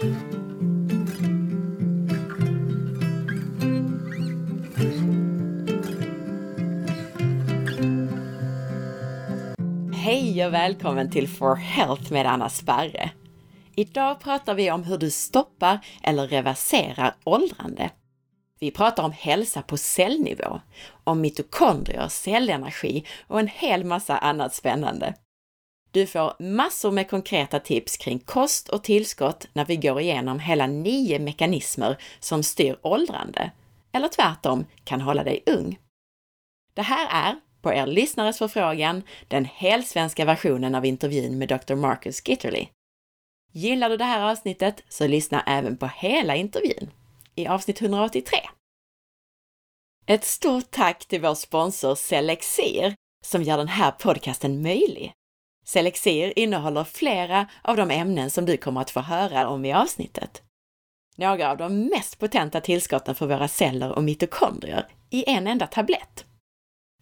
Hej och välkommen till For Health med Anna Sparre! Idag pratar vi om hur du stoppar eller reverserar åldrande. Vi pratar om hälsa på cellnivå, om mitokondrier, cellenergi och en hel massa annat spännande. Du får massor med konkreta tips kring kost och tillskott när vi går igenom hela nio mekanismer som styr åldrande, eller tvärtom kan hålla dig ung. Det här är, på er lyssnares förfrågan, den helsvenska versionen av intervjun med Dr. Marcus Gitterly. Gillar du det här avsnittet så lyssna även på hela intervjun i avsnitt 183. Ett stort tack till vår sponsor Selexir som gör den här podcasten möjlig. Selexir innehåller flera av de ämnen som du kommer att få höra om i avsnittet. Några av de mest potenta tillskotten för våra celler och mitokondrier i en enda tablett.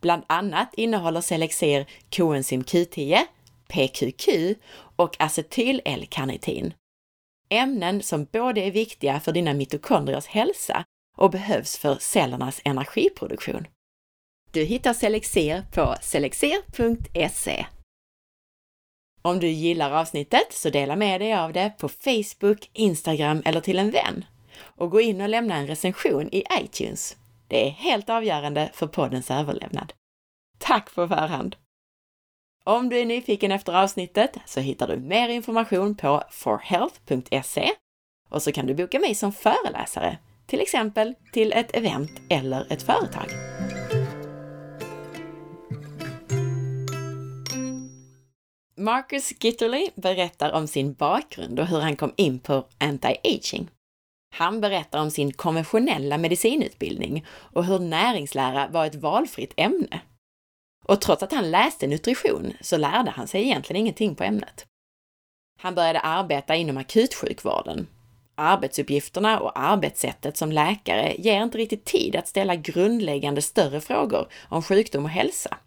Bland annat innehåller Selexir koenzym Q10, PQQ och acetyl-L-karnitin. Ämnen som både är viktiga för dina mitokondriers hälsa och behövs för cellernas energiproduktion. Du hittar Selexir på selexir.se. Om du gillar avsnittet så dela med dig av det på Facebook, Instagram eller till en vän. Och gå in och lämna en recension i iTunes. Det är helt avgörande för poddens överlevnad. Tack på förhand! Om du är nyfiken efter avsnittet så hittar du mer information på forhealth.se och så kan du boka mig som föreläsare, till exempel till ett event eller ett företag. Marcus Gitterly berättar om sin bakgrund och hur han kom in på anti-aging. Han berättar om sin konventionella medicinutbildning och hur näringslära var ett valfritt ämne. Och trots att han läste nutrition så lärde han sig egentligen ingenting på ämnet. Han började arbeta inom akutsjukvården. Arbetsuppgifterna och arbetssättet som läkare ger inte riktigt tid att ställa grundläggande större frågor om sjukdom och hälsa.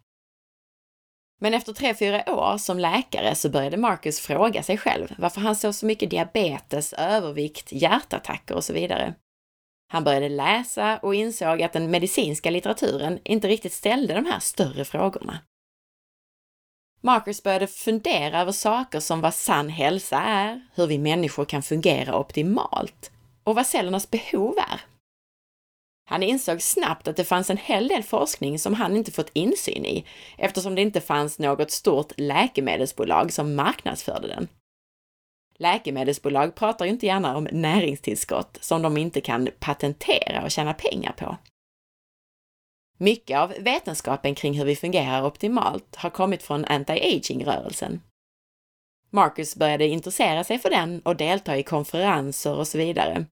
Men efter tre, fyra år som läkare så började Marcus fråga sig själv varför han såg så mycket diabetes, övervikt, hjärtattacker och så vidare. Han började läsa och insåg att den medicinska litteraturen inte riktigt ställde de här större frågorna. Marcus började fundera över saker som vad sann hälsa är, hur vi människor kan fungera optimalt och vad cellernas behov är. Han insåg snabbt att det fanns en hel del forskning som han inte fått insyn i eftersom det inte fanns något stort läkemedelsbolag som marknadsförde den. Läkemedelsbolag pratar ju inte gärna om näringstillskott som de inte kan patentera och tjäna pengar på. Mycket av vetenskapen kring hur vi fungerar optimalt har kommit från anti-aging-rörelsen. Marcus började intressera sig för den och delta i konferenser och så vidare.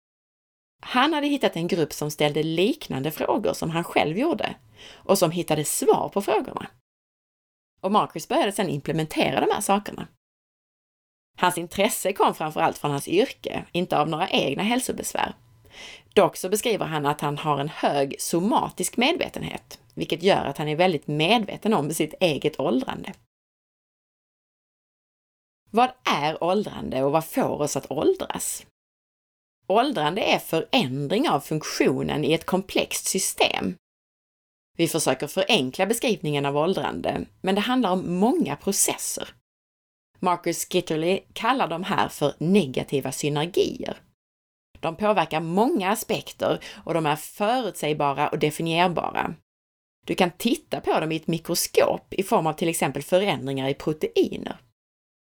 Han hade hittat en grupp som ställde liknande frågor som han själv gjorde och som hittade svar på frågorna. Och Marcus började sedan implementera de här sakerna. Hans intresse kom framförallt från hans yrke, inte av några egna hälsobesvär. Dock så beskriver han att han har en hög somatisk medvetenhet, vilket gör att han är väldigt medveten om sitt eget åldrande. Vad är åldrande och vad får oss att åldras? Åldrande är förändring av funktionen i ett komplext system. Vi försöker förenkla beskrivningen av åldrande, men det handlar om många processer. Marcus Skitterly kallar de här för negativa synergier. De påverkar många aspekter och de är förutsägbara och definierbara. Du kan titta på dem i ett mikroskop i form av till exempel förändringar i proteiner.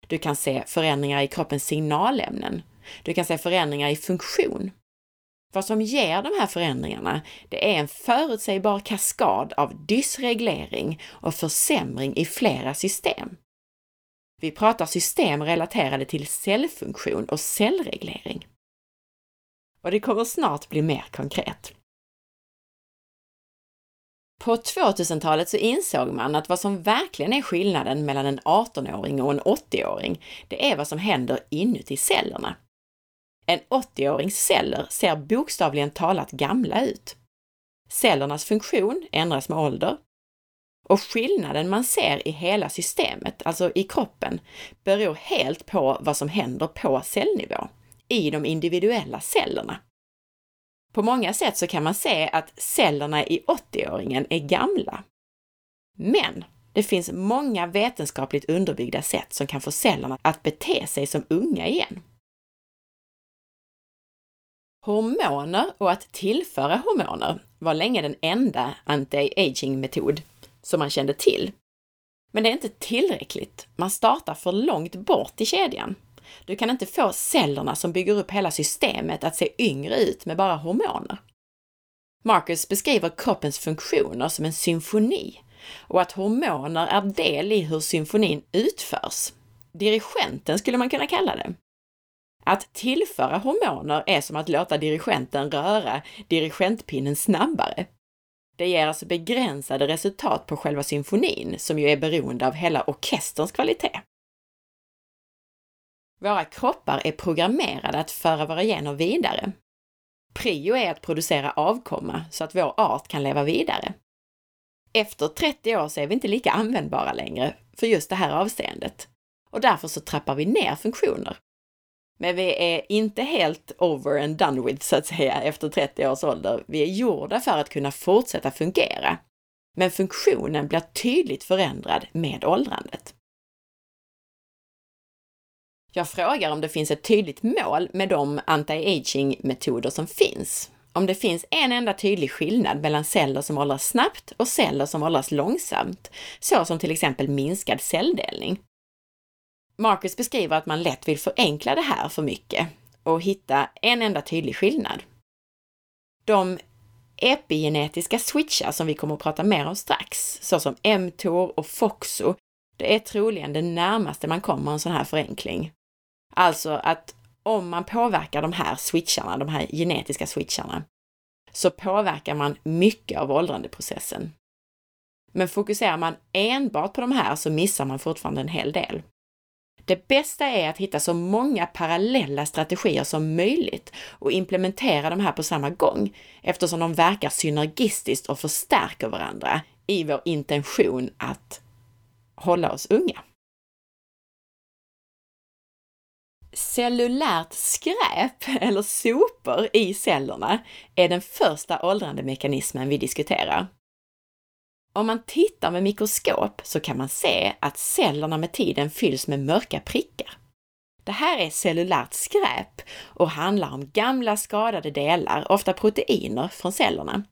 Du kan se förändringar i kroppens signalämnen. Du kan se förändringar i funktion. Vad som ger de här förändringarna, det är en förutsägbar kaskad av dysreglering och försämring i flera system. Vi pratar system relaterade till cellfunktion och cellreglering. Och det kommer snart bli mer konkret. På 2000-talet så insåg man att vad som verkligen är skillnaden mellan en 18-åring och en 80-åring, det är vad som händer inuti cellerna. En 80-årings celler ser bokstavligen talat gamla ut. Cellernas funktion ändras med ålder och skillnaden man ser i hela systemet, alltså i kroppen, beror helt på vad som händer på cellnivå, i de individuella cellerna. På många sätt så kan man se att cellerna i 80-åringen är gamla. Men det finns många vetenskapligt underbyggda sätt som kan få cellerna att bete sig som unga igen. Hormoner och att tillföra hormoner var länge den enda anti-aging-metod som man kände till. Men det är inte tillräckligt. Man startar för långt bort i kedjan. Du kan inte få cellerna som bygger upp hela systemet att se yngre ut med bara hormoner. Marcus beskriver kroppens funktioner som en symfoni och att hormoner är del i hur symfonin utförs. Dirigenten skulle man kunna kalla det. Att tillföra hormoner är som att låta dirigenten röra dirigentpinnen snabbare. Det ger alltså begränsade resultat på själva symfonin, som ju är beroende av hela orkesterns kvalitet. Våra kroppar är programmerade att föra våra gener vidare. Prio är att producera avkomma så att vår art kan leva vidare. Efter 30 år så är vi inte lika användbara längre för just det här avseendet och därför så trappar vi ner funktioner. Men vi är inte helt over and done with, så att säga, efter 30 års ålder. Vi är gjorda för att kunna fortsätta fungera. Men funktionen blir tydligt förändrad med åldrandet. Jag frågar om det finns ett tydligt mål med de anti-aging-metoder som finns. Om det finns en enda tydlig skillnad mellan celler som åldras snabbt och celler som åldras långsamt, så som till exempel minskad celldelning. Marcus beskriver att man lätt vill förenkla det här för mycket och hitta en enda tydlig skillnad. De epigenetiska switchar som vi kommer att prata mer om strax, såsom mTOR och FOXO, det är troligen det närmaste man kommer en sån här förenkling. Alltså att om man påverkar de här switcharna, de här genetiska switcharna, så påverkar man mycket av åldrandeprocessen. Men fokuserar man enbart på de här så missar man fortfarande en hel del. Det bästa är att hitta så många parallella strategier som möjligt och implementera de här på samma gång eftersom de verkar synergistiskt och förstärker varandra i vår intention att hålla oss unga. Cellulärt skräp, eller sopor, i cellerna är den första åldrandemekanismen vi diskuterar. Om man tittar med mikroskop så kan man se att cellerna med tiden fylls med mörka prickar. Det här är cellulärt skräp och handlar om gamla skadade delar, ofta proteiner, från cellerna.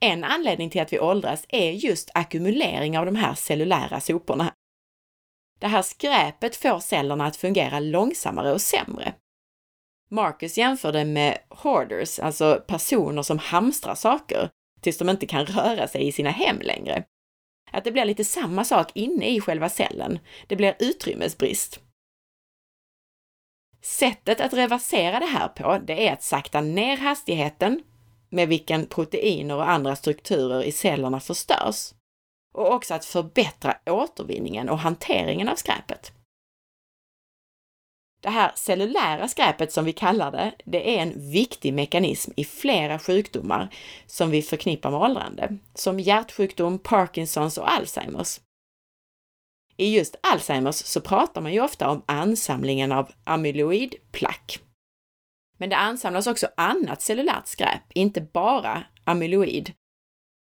En anledning till att vi åldras är just ackumulering av de här cellulära soporna. Det här skräpet får cellerna att fungera långsammare och sämre. Marcus jämför det med hoarders, alltså personer som hamstrar saker, tills de inte kan röra sig i sina hem längre. Att det blir lite samma sak inne i själva cellen. Det blir utrymmesbrist. Sättet att reversera det här på, det är att sakta ner hastigheten med vilken proteiner och andra strukturer i cellerna förstörs och också att förbättra återvinningen och hanteringen av skräpet. Det här cellulära skräpet som vi kallar det, det är en viktig mekanism i flera sjukdomar som vi förknippar med åldrande, som hjärtsjukdom, Parkinsons och Alzheimers. I just Alzheimers så pratar man ju ofta om ansamlingen av amyloidplack. Men det ansamlas också annat cellulärt skräp, inte bara amyloid.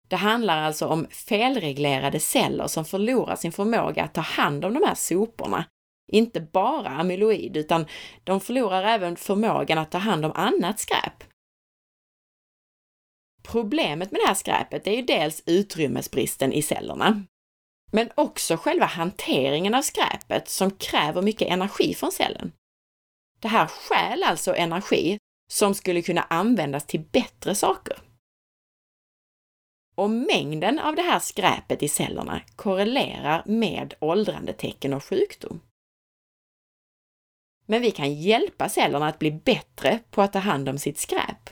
Det handlar alltså om felreglerade celler som förlorar sin förmåga att ta hand om de här soporna inte bara amyloid, utan de förlorar även förmågan att ta hand om annat skräp. Problemet med det här skräpet är ju dels utrymmesbristen i cellerna, men också själva hanteringen av skräpet som kräver mycket energi från cellen. Det här stjäl alltså energi som skulle kunna användas till bättre saker. Och mängden av det här skräpet i cellerna korrelerar med åldrandetecken och sjukdom. Men vi kan hjälpa cellerna att bli bättre på att ta hand om sitt skräp.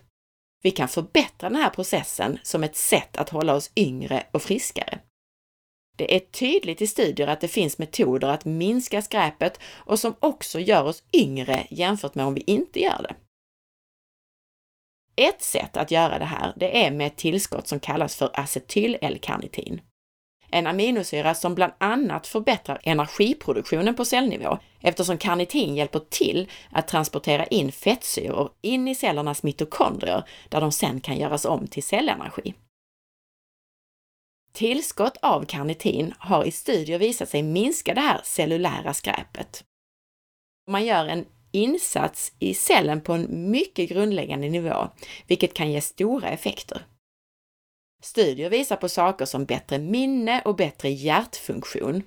Vi kan förbättra den här processen som ett sätt att hålla oss yngre och friskare. Det är tydligt i studier att det finns metoder att minska skräpet och som också gör oss yngre jämfört med om vi inte gör det. Ett sätt att göra det här, det är med ett tillskott som kallas för acetyl-L-karnitin en aminosyra som bland annat förbättrar energiproduktionen på cellnivå eftersom karnitin hjälper till att transportera in fettsyror in i cellernas mitokondrier där de sen kan göras om till cellenergi. Tillskott av karnitin har i studier visat sig minska det här cellulära skräpet. Man gör en insats i cellen på en mycket grundläggande nivå, vilket kan ge stora effekter. Studier visar på saker som bättre minne och bättre hjärtfunktion.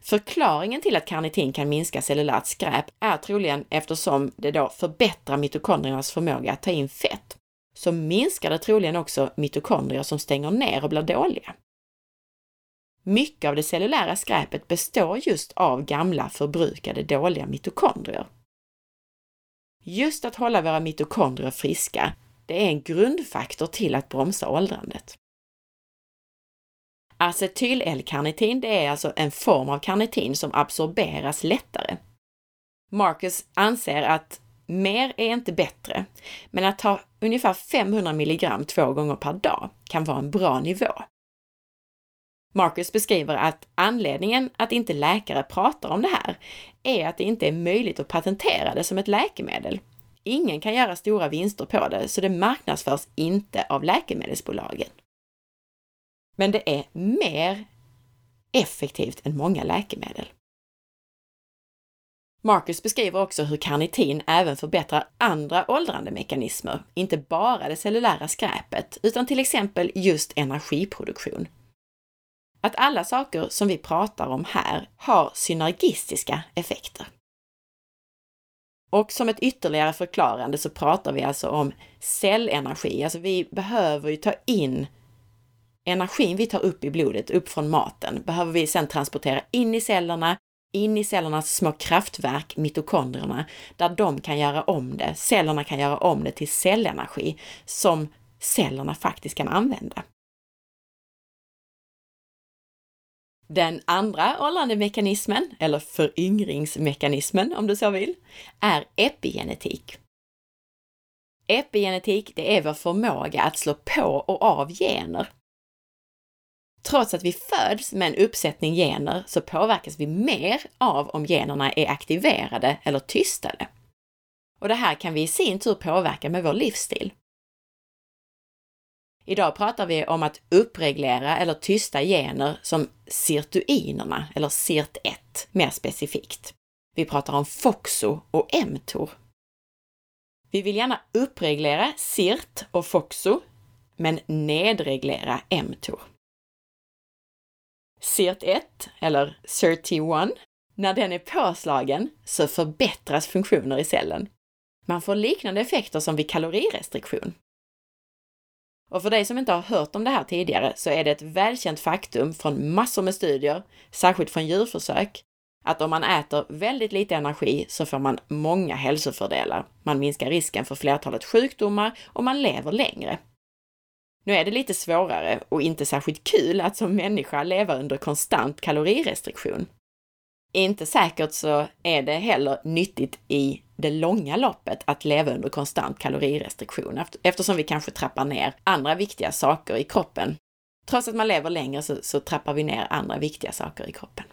Förklaringen till att karnitin kan minska cellulärt skräp är troligen eftersom det då förbättrar mitokondriernas förmåga att ta in fett. Så minskar det troligen också mitokondrier som stänger ner och blir dåliga. Mycket av det cellulära skräpet består just av gamla förbrukade dåliga mitokondrier. Just att hålla våra mitokondrier friska det är en grundfaktor till att bromsa åldrandet. Acetyl-L-karnitin det är alltså en form av karnitin som absorberas lättare. Marcus anser att mer är inte bättre, men att ta ungefär 500 milligram två gånger per dag kan vara en bra nivå. Marcus beskriver att anledningen att inte läkare pratar om det här är att det inte är möjligt att patentera det som ett läkemedel Ingen kan göra stora vinster på det, så det marknadsförs inte av läkemedelsbolagen. Men det är mer effektivt än många läkemedel. Marcus beskriver också hur karnitin även förbättrar andra åldrandemekanismer, inte bara det cellulära skräpet, utan till exempel just energiproduktion. Att alla saker som vi pratar om här har synergistiska effekter. Och som ett ytterligare förklarande så pratar vi alltså om cellenergi. Alltså vi behöver ju ta in energin vi tar upp i blodet, upp från maten, behöver vi sedan transportera in i cellerna, in i cellernas små kraftverk, mitokondrierna, där de kan göra om det. Cellerna kan göra om det till cellenergi som cellerna faktiskt kan använda. Den andra åldrandemekanismen, eller föryngringsmekanismen om du så vill, är epigenetik. Epigenetik, det är vår förmåga att slå på och av gener. Trots att vi föds med en uppsättning gener så påverkas vi mer av om generna är aktiverade eller tystade. Och det här kan vi i sin tur påverka med vår livsstil. Idag pratar vi om att uppreglera eller tysta gener som sirtuinerna, eller SIRT1 mer specifikt. Vi pratar om FOXO och mTOR. Vi vill gärna uppreglera SIRT och FOXO, men nedreglera mTOR. SIRT1, eller SIRT1, när den är påslagen så förbättras funktioner i cellen. Man får liknande effekter som vid kalorirestriktion. Och för dig som inte har hört om det här tidigare så är det ett välkänt faktum från massor med studier, särskilt från djurförsök, att om man äter väldigt lite energi så får man många hälsofördelar. Man minskar risken för flertalet sjukdomar och man lever längre. Nu är det lite svårare och inte särskilt kul att som människa leva under konstant kalorirestriktion. Inte säkert så är det heller nyttigt i det långa loppet att leva under konstant kalorirestriktion eftersom vi kanske trappar ner andra viktiga saker i kroppen. Trots att man lever längre så, så trappar vi ner andra viktiga saker i kroppen.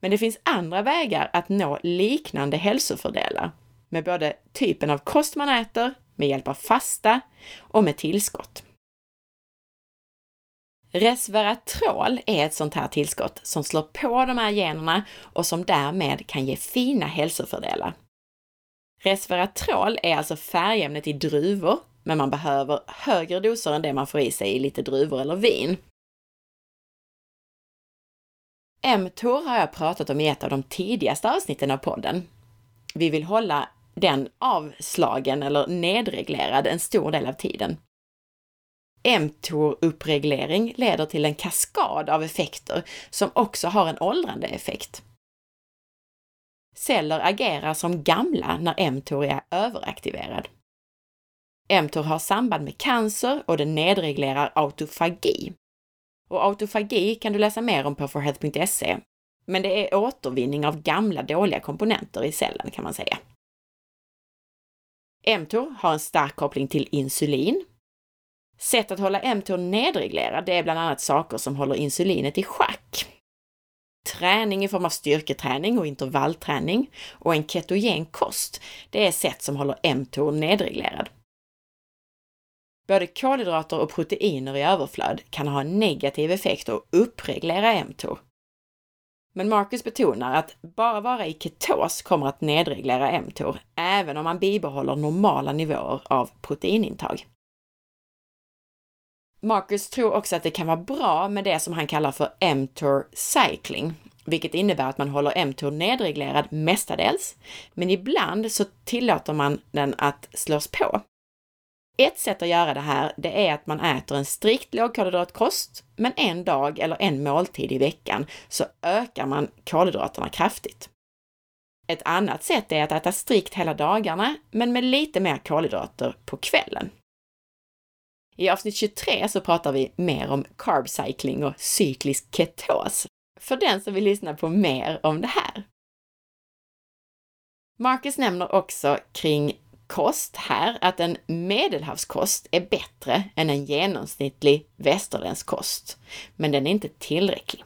Men det finns andra vägar att nå liknande hälsofördelar med både typen av kost man äter, med hjälp av fasta och med tillskott. Resveratrol är ett sånt här tillskott som slår på de här generna och som därmed kan ge fina hälsofördelar. Resveratrol är alltså färgämnet i druvor, men man behöver högre doser än det man får i sig i lite druvor eller vin. mTOR har jag pratat om i ett av de tidigaste avsnitten av podden. Vi vill hålla den avslagen eller nedreglerad en stor del av tiden mTOR-uppreglering leder till en kaskad av effekter som också har en åldrande effekt. Celler agerar som gamla när mTOR är överaktiverad. mTOR har samband med cancer och den nedreglerar autofagi. Och autofagi kan du läsa mer om på forhealth.se, men det är återvinning av gamla dåliga komponenter i cellen kan man säga. mTOR har en stark koppling till insulin Sätt att hålla mTOR nedreglerad, det är bland annat saker som håller insulinet i schack. Träning i form av styrketräning och intervallträning och en ketogen kost, det är sätt som håller mTOR nedreglerad. Både kolhydrater och proteiner i överflöd kan ha en negativ effekt och uppreglera mTOR. Men Marcus betonar att bara vara i ketos kommer att nedreglera mTOR, även om man bibehåller normala nivåer av proteinintag. Marcus tror också att det kan vara bra med det som han kallar för mTOR cycling, vilket innebär att man håller mTOR nedreglerad mestadels, men ibland så tillåter man den att slås på. Ett sätt att göra det här, det är att man äter en strikt lågkolhydratkost, men en dag eller en måltid i veckan så ökar man kolhydraterna kraftigt. Ett annat sätt är att äta strikt hela dagarna, men med lite mer kolhydrater på kvällen. I avsnitt 23 så pratar vi mer om carb cycling och cyklisk ketos, för den som vill lyssna på mer om det här. Marcus nämner också kring kost här att en medelhavskost är bättre än en genomsnittlig västerländsk kost, men den är inte tillräcklig.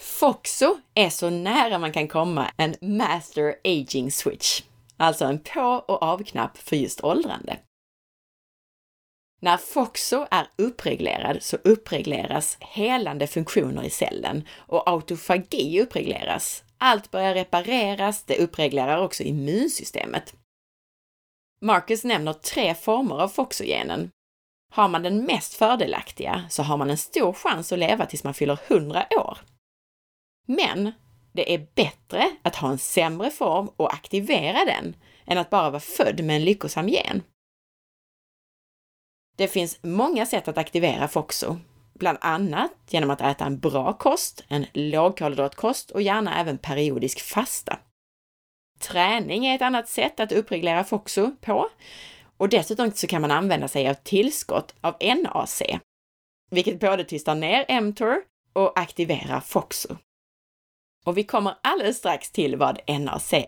Foxo är så nära man kan komma en Master Aging Switch, alltså en på och avknapp för just åldrande. När FOXO är uppreglerad så uppregleras helande funktioner i cellen och autofagi uppregleras, allt börjar repareras, det uppreglerar också immunsystemet. Marcus nämner tre former av foxogenen. Har man den mest fördelaktiga så har man en stor chans att leva tills man fyller 100 år. Men det är bättre att ha en sämre form och aktivera den än att bara vara född med en lyckosam gen. Det finns många sätt att aktivera FOXO bland annat genom att äta en bra kost, en lågkolhydratkost och gärna även periodisk fasta. Träning är ett annat sätt att uppreglera FOXO på och dessutom så kan man använda sig av tillskott av NAC, vilket både tystar ner mTOR och aktiverar FOXO. Och vi kommer alldeles strax till vad NAC är.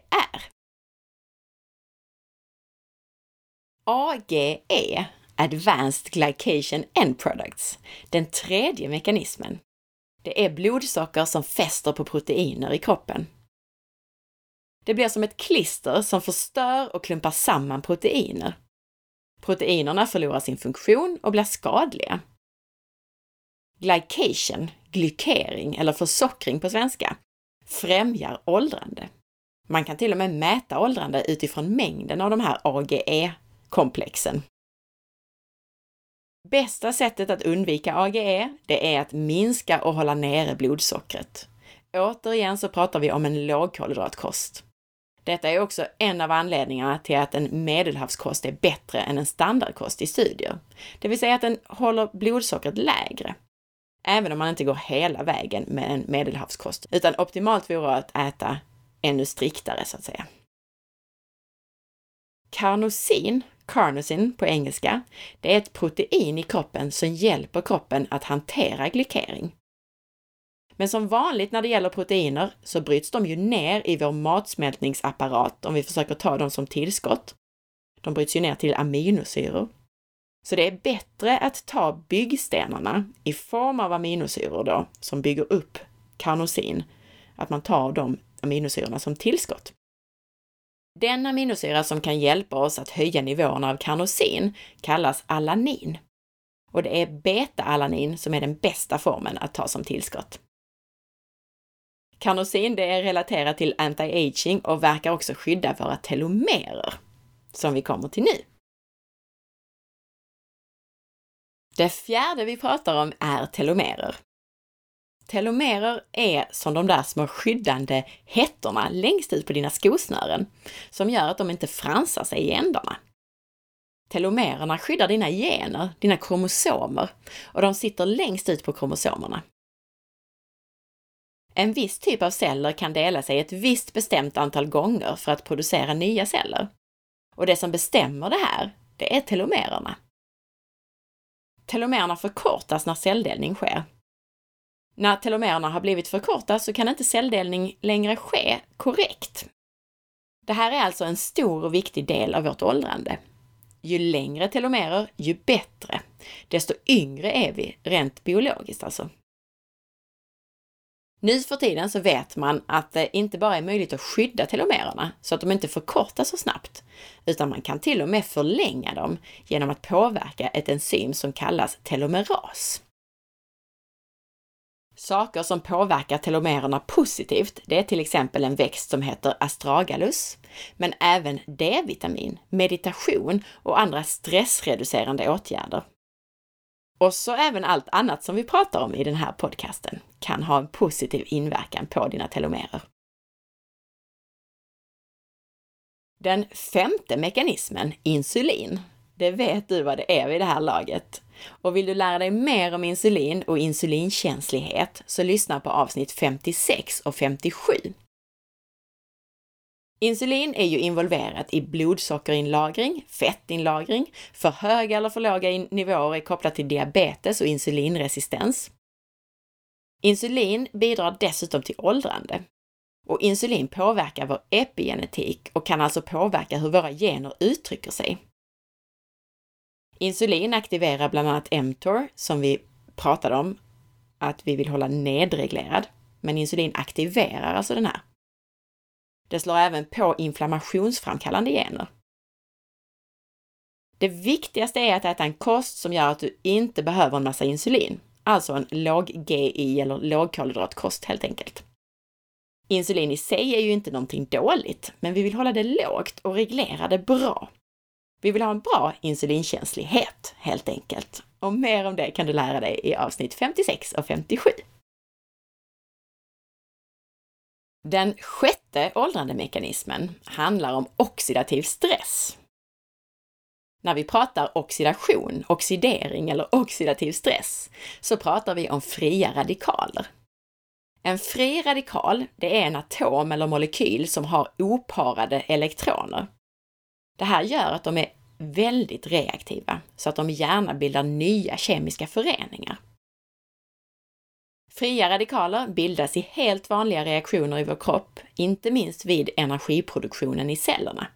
AGE Advanced Glycation End Products, den tredje mekanismen. Det är blodsocker som fäster på proteiner i kroppen. Det blir som ett klister som förstör och klumpar samman proteiner. Proteinerna förlorar sin funktion och blir skadliga. Glycation, glykering eller försockring på svenska, främjar åldrande. Man kan till och med mäta åldrande utifrån mängden av de här AGE-komplexen. Bästa sättet att undvika AGE, det är att minska och hålla nere blodsockret. Återigen så pratar vi om en lågkolhydratkost. Detta är också en av anledningarna till att en medelhavskost är bättre än en standardkost i studier. Det vill säga att den håller blodsockret lägre. Även om man inte går hela vägen med en medelhavskost, utan optimalt vore att äta ännu striktare så att säga. Carnosin carnosin på engelska, det är ett protein i kroppen som hjälper kroppen att hantera glykering. Men som vanligt när det gäller proteiner så bryts de ju ner i vår matsmältningsapparat om vi försöker ta dem som tillskott. De bryts ju ner till aminosyror. Så det är bättre att ta byggstenarna i form av aminosyror då, som bygger upp karnosin, att man tar de aminosyrorna som tillskott. Den aminosyra som kan hjälpa oss att höja nivåerna av karnosin kallas alanin. Och det är beta-alanin som är den bästa formen att ta som tillskott. Karnosin det är relaterat till anti-aging och verkar också skydda våra telomerer, som vi kommer till nu. Det fjärde vi pratar om är telomerer. Telomerer är som de där små skyddande hettorna längst ut på dina skosnören, som gör att de inte fransar sig i ändarna. Telomererna skyddar dina gener, dina kromosomer, och de sitter längst ut på kromosomerna. En viss typ av celler kan dela sig ett visst bestämt antal gånger för att producera nya celler. Och det som bestämmer det här, det är telomererna. Telomererna förkortas när celldelning sker när telomererna har blivit för korta så kan inte celldelning längre ske korrekt. Det här är alltså en stor och viktig del av vårt åldrande. ju längre telomerer, ju bättre. Desto yngre är vi, rent biologiskt alltså. Nu för tiden så vet man att det inte bara är möjligt att skydda telomererna så att de inte förkortas så snabbt, utan man kan till och med förlänga dem genom att påverka ett enzym som kallas telomeras. Saker som påverkar telomererna positivt, det är till exempel en växt som heter astragalus, men även D-vitamin, meditation och andra stressreducerande åtgärder. Och så även allt annat som vi pratar om i den här podcasten kan ha en positiv inverkan på dina telomerer. Den femte mekanismen, insulin, det vet du vad det är vid det här laget. Och vill du lära dig mer om insulin och insulinkänslighet så lyssna på avsnitt 56 och 57. Insulin är ju involverat i blodsockerinlagring, fettinlagring, för höga eller för låga nivåer är kopplat till diabetes och insulinresistens. Insulin bidrar dessutom till åldrande. Och insulin påverkar vår epigenetik och kan alltså påverka hur våra gener uttrycker sig. Insulin aktiverar bland annat mTOR, som vi pratade om att vi vill hålla nedreglerad. Men insulin aktiverar alltså den här. Det slår även på inflammationsframkallande gener. Det viktigaste är att äta en kost som gör att du inte behöver en massa insulin, alltså en låg-GI eller lågkolhydratkost helt enkelt. Insulin i sig är ju inte någonting dåligt, men vi vill hålla det lågt och reglera det bra. Vi vill ha en bra insulinkänslighet helt enkelt. Och mer om det kan du lära dig i avsnitt 56 och 57. Den sjätte åldrandemekanismen handlar om oxidativ stress. När vi pratar oxidation, oxidering eller oxidativ stress så pratar vi om fria radikaler. En fri radikal, det är en atom eller molekyl som har oparade elektroner. Det här gör att de är väldigt reaktiva, så att de gärna bildar nya kemiska föreningar. Fria radikaler bildas i helt vanliga reaktioner i vår kropp, inte minst vid energiproduktionen i cellerna.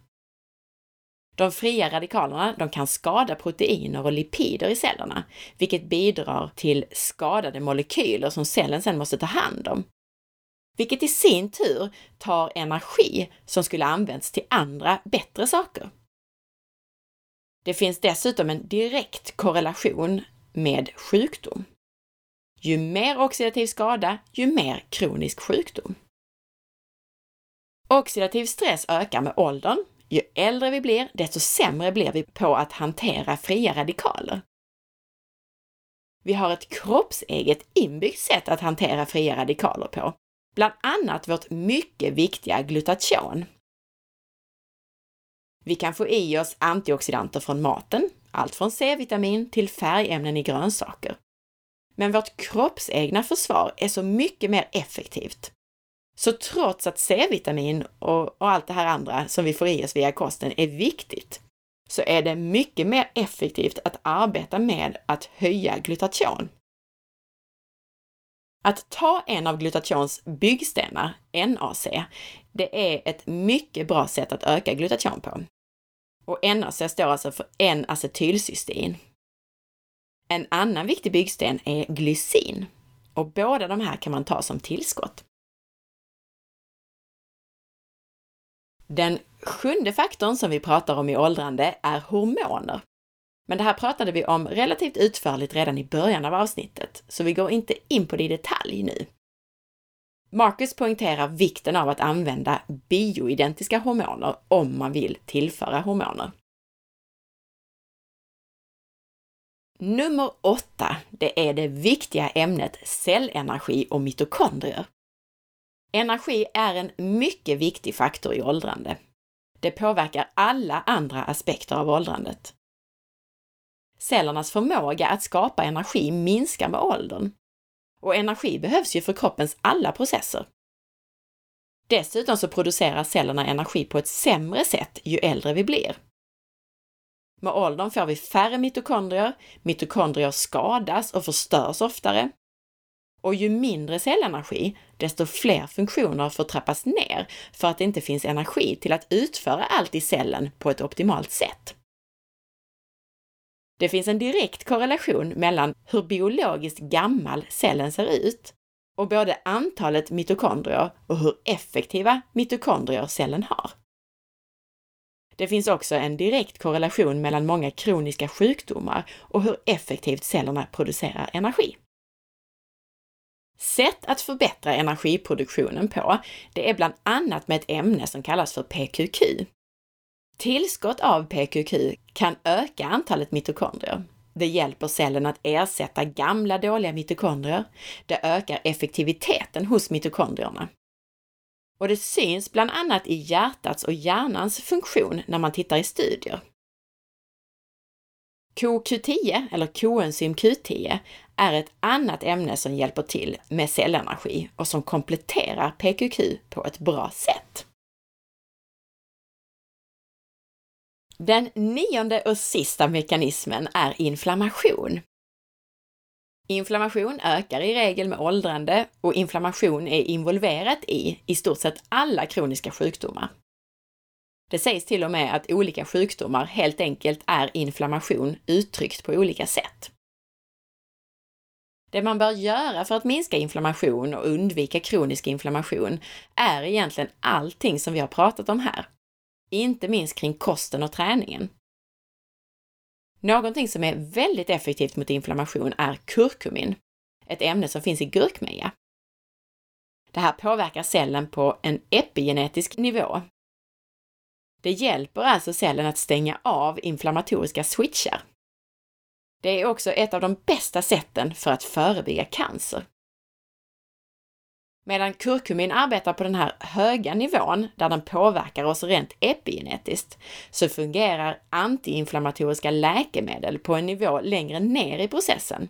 De fria radikalerna de kan skada proteiner och lipider i cellerna, vilket bidrar till skadade molekyler som cellen sedan måste ta hand om. Vilket i sin tur tar energi som skulle använts till andra, bättre saker. Det finns dessutom en direkt korrelation med sjukdom. Ju mer oxidativ skada, ju mer kronisk sjukdom. Oxidativ stress ökar med åldern. Ju äldre vi blir, desto sämre blir vi på att hantera fria radikaler. Vi har ett kroppseget inbyggt sätt att hantera fria radikaler på, bland annat vårt mycket viktiga glutation. Vi kan få i oss antioxidanter från maten, allt från C-vitamin till färgämnen i grönsaker. Men vårt kroppsegna försvar är så mycket mer effektivt. Så trots att C-vitamin och, och, allt det här andra som vi får i oss via kosten är viktigt, så är det mycket mer effektivt att arbeta med att höja glutation. Att ta en av glutations byggstenar, NAC, det är ett mycket bra sätt att öka glutation på. Och NAC står alltså för N-acetylcystein. En annan viktig byggsten är glycin och båda de här kan man ta som tillskott. Den sjunde faktorn som vi pratar om i åldrande är hormoner. Men det här pratade vi om relativt utförligt redan i början av avsnittet, så vi går inte in på det i detalj nu. Marcus poängterar vikten av att använda bioidentiska hormoner om man vill tillföra hormoner. Nummer åtta, det är det viktiga ämnet cellenergi och mitokondrier. Energi är en mycket viktig faktor i åldrande. Det påverkar alla andra aspekter av åldrandet. Cellernas förmåga att skapa energi minskar med åldern. Och energi behövs ju för kroppens alla processer. Dessutom så producerar cellerna energi på ett sämre sätt ju äldre vi blir. Med åldern får vi färre mitokondrier, mitokondrier skadas och förstörs oftare. Och ju mindre cellenergi, desto fler funktioner får trappas ner för att det inte finns energi till att utföra allt i cellen på ett optimalt sätt. Det finns en direkt korrelation mellan hur biologiskt gammal cellen ser ut och både antalet mitokondrier och hur effektiva mitokondrier cellen har. Det finns också en direkt korrelation mellan många kroniska sjukdomar och hur effektivt cellerna producerar energi. Sätt att förbättra energiproduktionen på, det är bland annat med ett ämne som kallas för PQQ. Tillskott av PQQ kan öka antalet mitokondrier. Det hjälper cellen att ersätta gamla dåliga mitokondrier. Det ökar effektiviteten hos mitokondrierna. Och det syns bland annat i hjärtats och hjärnans funktion när man tittar i studier. CoQ10, eller koenzym Q10, är ett annat ämne som hjälper till med cellenergi och som kompletterar PQQ på ett bra sätt. Den nionde och sista mekanismen är inflammation. Inflammation ökar i regel med åldrande och inflammation är involverat i i stort sett alla kroniska sjukdomar. Det sägs till och med att olika sjukdomar helt enkelt är inflammation uttryckt på olika sätt. Det man bör göra för att minska inflammation och undvika kronisk inflammation är egentligen allting som vi har pratat om här. Inte minst kring kosten och träningen. Någonting som är väldigt effektivt mot inflammation är kurkumin, ett ämne som finns i gurkmeja. Det här påverkar cellen på en epigenetisk nivå. Det hjälper alltså cellen att stänga av inflammatoriska switchar. Det är också ett av de bästa sätten för att förebygga cancer. Medan kurkumin arbetar på den här höga nivån, där den påverkar oss rent epigenetiskt, så fungerar antiinflammatoriska läkemedel på en nivå längre ner i processen.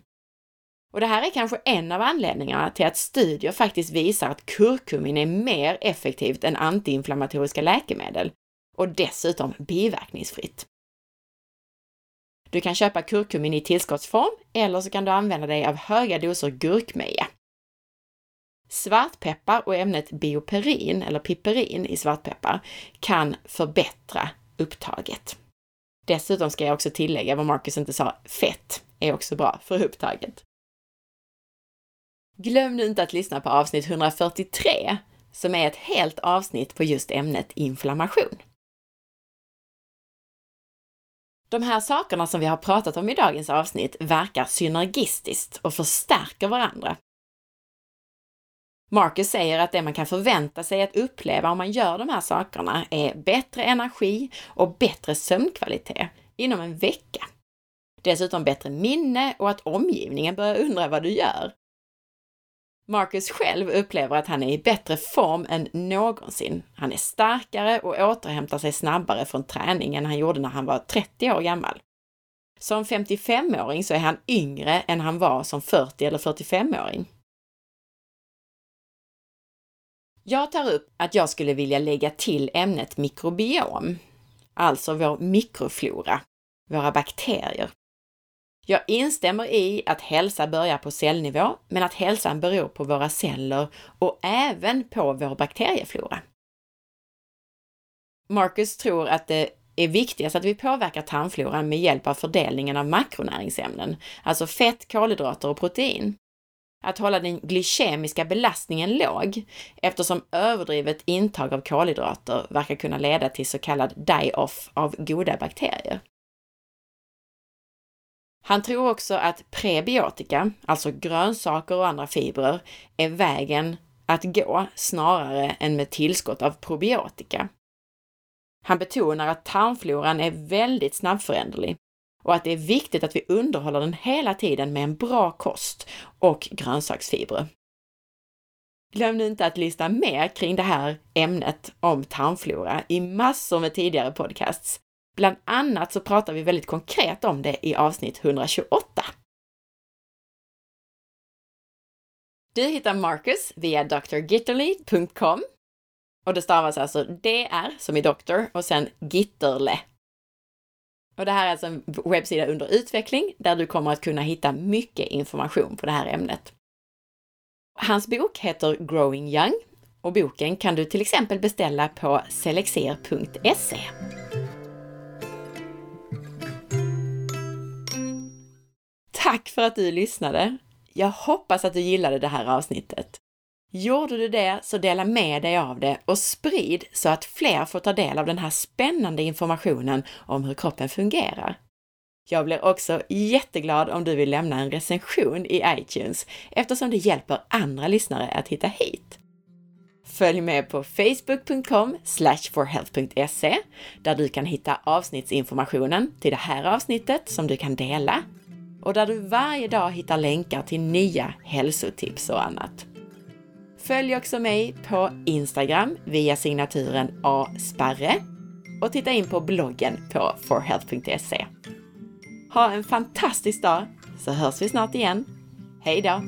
Och det här är kanske en av anledningarna till att studier faktiskt visar att kurkumin är mer effektivt än antiinflammatoriska läkemedel och dessutom biverkningsfritt. Du kan köpa kurkumin i tillskottsform eller så kan du använda dig av höga doser gurkmeja. Svartpeppar och ämnet bioperin, eller piperin i svartpeppar, kan förbättra upptaget. Dessutom ska jag också tillägga vad Marcus inte sa, fett är också bra för upptaget. Glöm nu inte att lyssna på avsnitt 143, som är ett helt avsnitt på just ämnet inflammation. De här sakerna som vi har pratat om i dagens avsnitt verkar synergistiskt och förstärker varandra. Marcus säger att det man kan förvänta sig att uppleva om man gör de här sakerna är bättre energi och bättre sömnkvalitet inom en vecka. Dessutom bättre minne och att omgivningen börjar undra vad du gör. Marcus själv upplever att han är i bättre form än någonsin. Han är starkare och återhämtar sig snabbare från träning än han gjorde när han var 30 år gammal. Som 55-åring så är han yngre än han var som 40 eller 45-åring. Jag tar upp att jag skulle vilja lägga till ämnet mikrobiom, alltså vår mikroflora, våra bakterier. Jag instämmer i att hälsa börjar på cellnivå, men att hälsan beror på våra celler och även på vår bakterieflora. Marcus tror att det är viktigast att vi påverkar tarmfloran med hjälp av fördelningen av makronäringsämnen, alltså fett, kolhydrater och protein att hålla den glykemiska belastningen låg eftersom överdrivet intag av kolhydrater verkar kunna leda till så kallad die-off av goda bakterier. Han tror också att prebiotika, alltså grönsaker och andra fibrer, är vägen att gå snarare än med tillskott av probiotika. Han betonar att tarmfloran är väldigt snabbföränderlig och att det är viktigt att vi underhåller den hela tiden med en bra kost och grönsaksfibrer. Glöm nu inte att lyssna mer kring det här ämnet om tarmflora i massor med tidigare podcasts. Bland annat så pratar vi väldigt konkret om det i avsnitt 128. Du hittar Marcus via drgitterly.com och det stavas alltså DR som i doktor och sen Gitterle och det här är alltså en webbsida under utveckling där du kommer att kunna hitta mycket information på det här ämnet. Hans bok heter Growing Young och boken kan du till exempel beställa på selexer.se. tack för att du lyssnade! Jag hoppas att du gillade det här avsnittet. Gjorde du det så dela med dig av det och sprid så att fler får ta del av den här spännande informationen om hur kroppen fungerar. Jag blir också jätteglad om du vill lämna en recension i iTunes eftersom det hjälper andra lyssnare att hitta hit. Följ med på facebook.com forhealth.se där du kan hitta avsnittsinformationen till det här avsnittet som du kan dela och där du varje dag hittar länkar till nya hälsotips och annat. Följ också mig på Instagram via signaturen asparre och titta in på bloggen på forhealth.se. Ha en fantastisk dag så hörs vi snart igen. Hej då!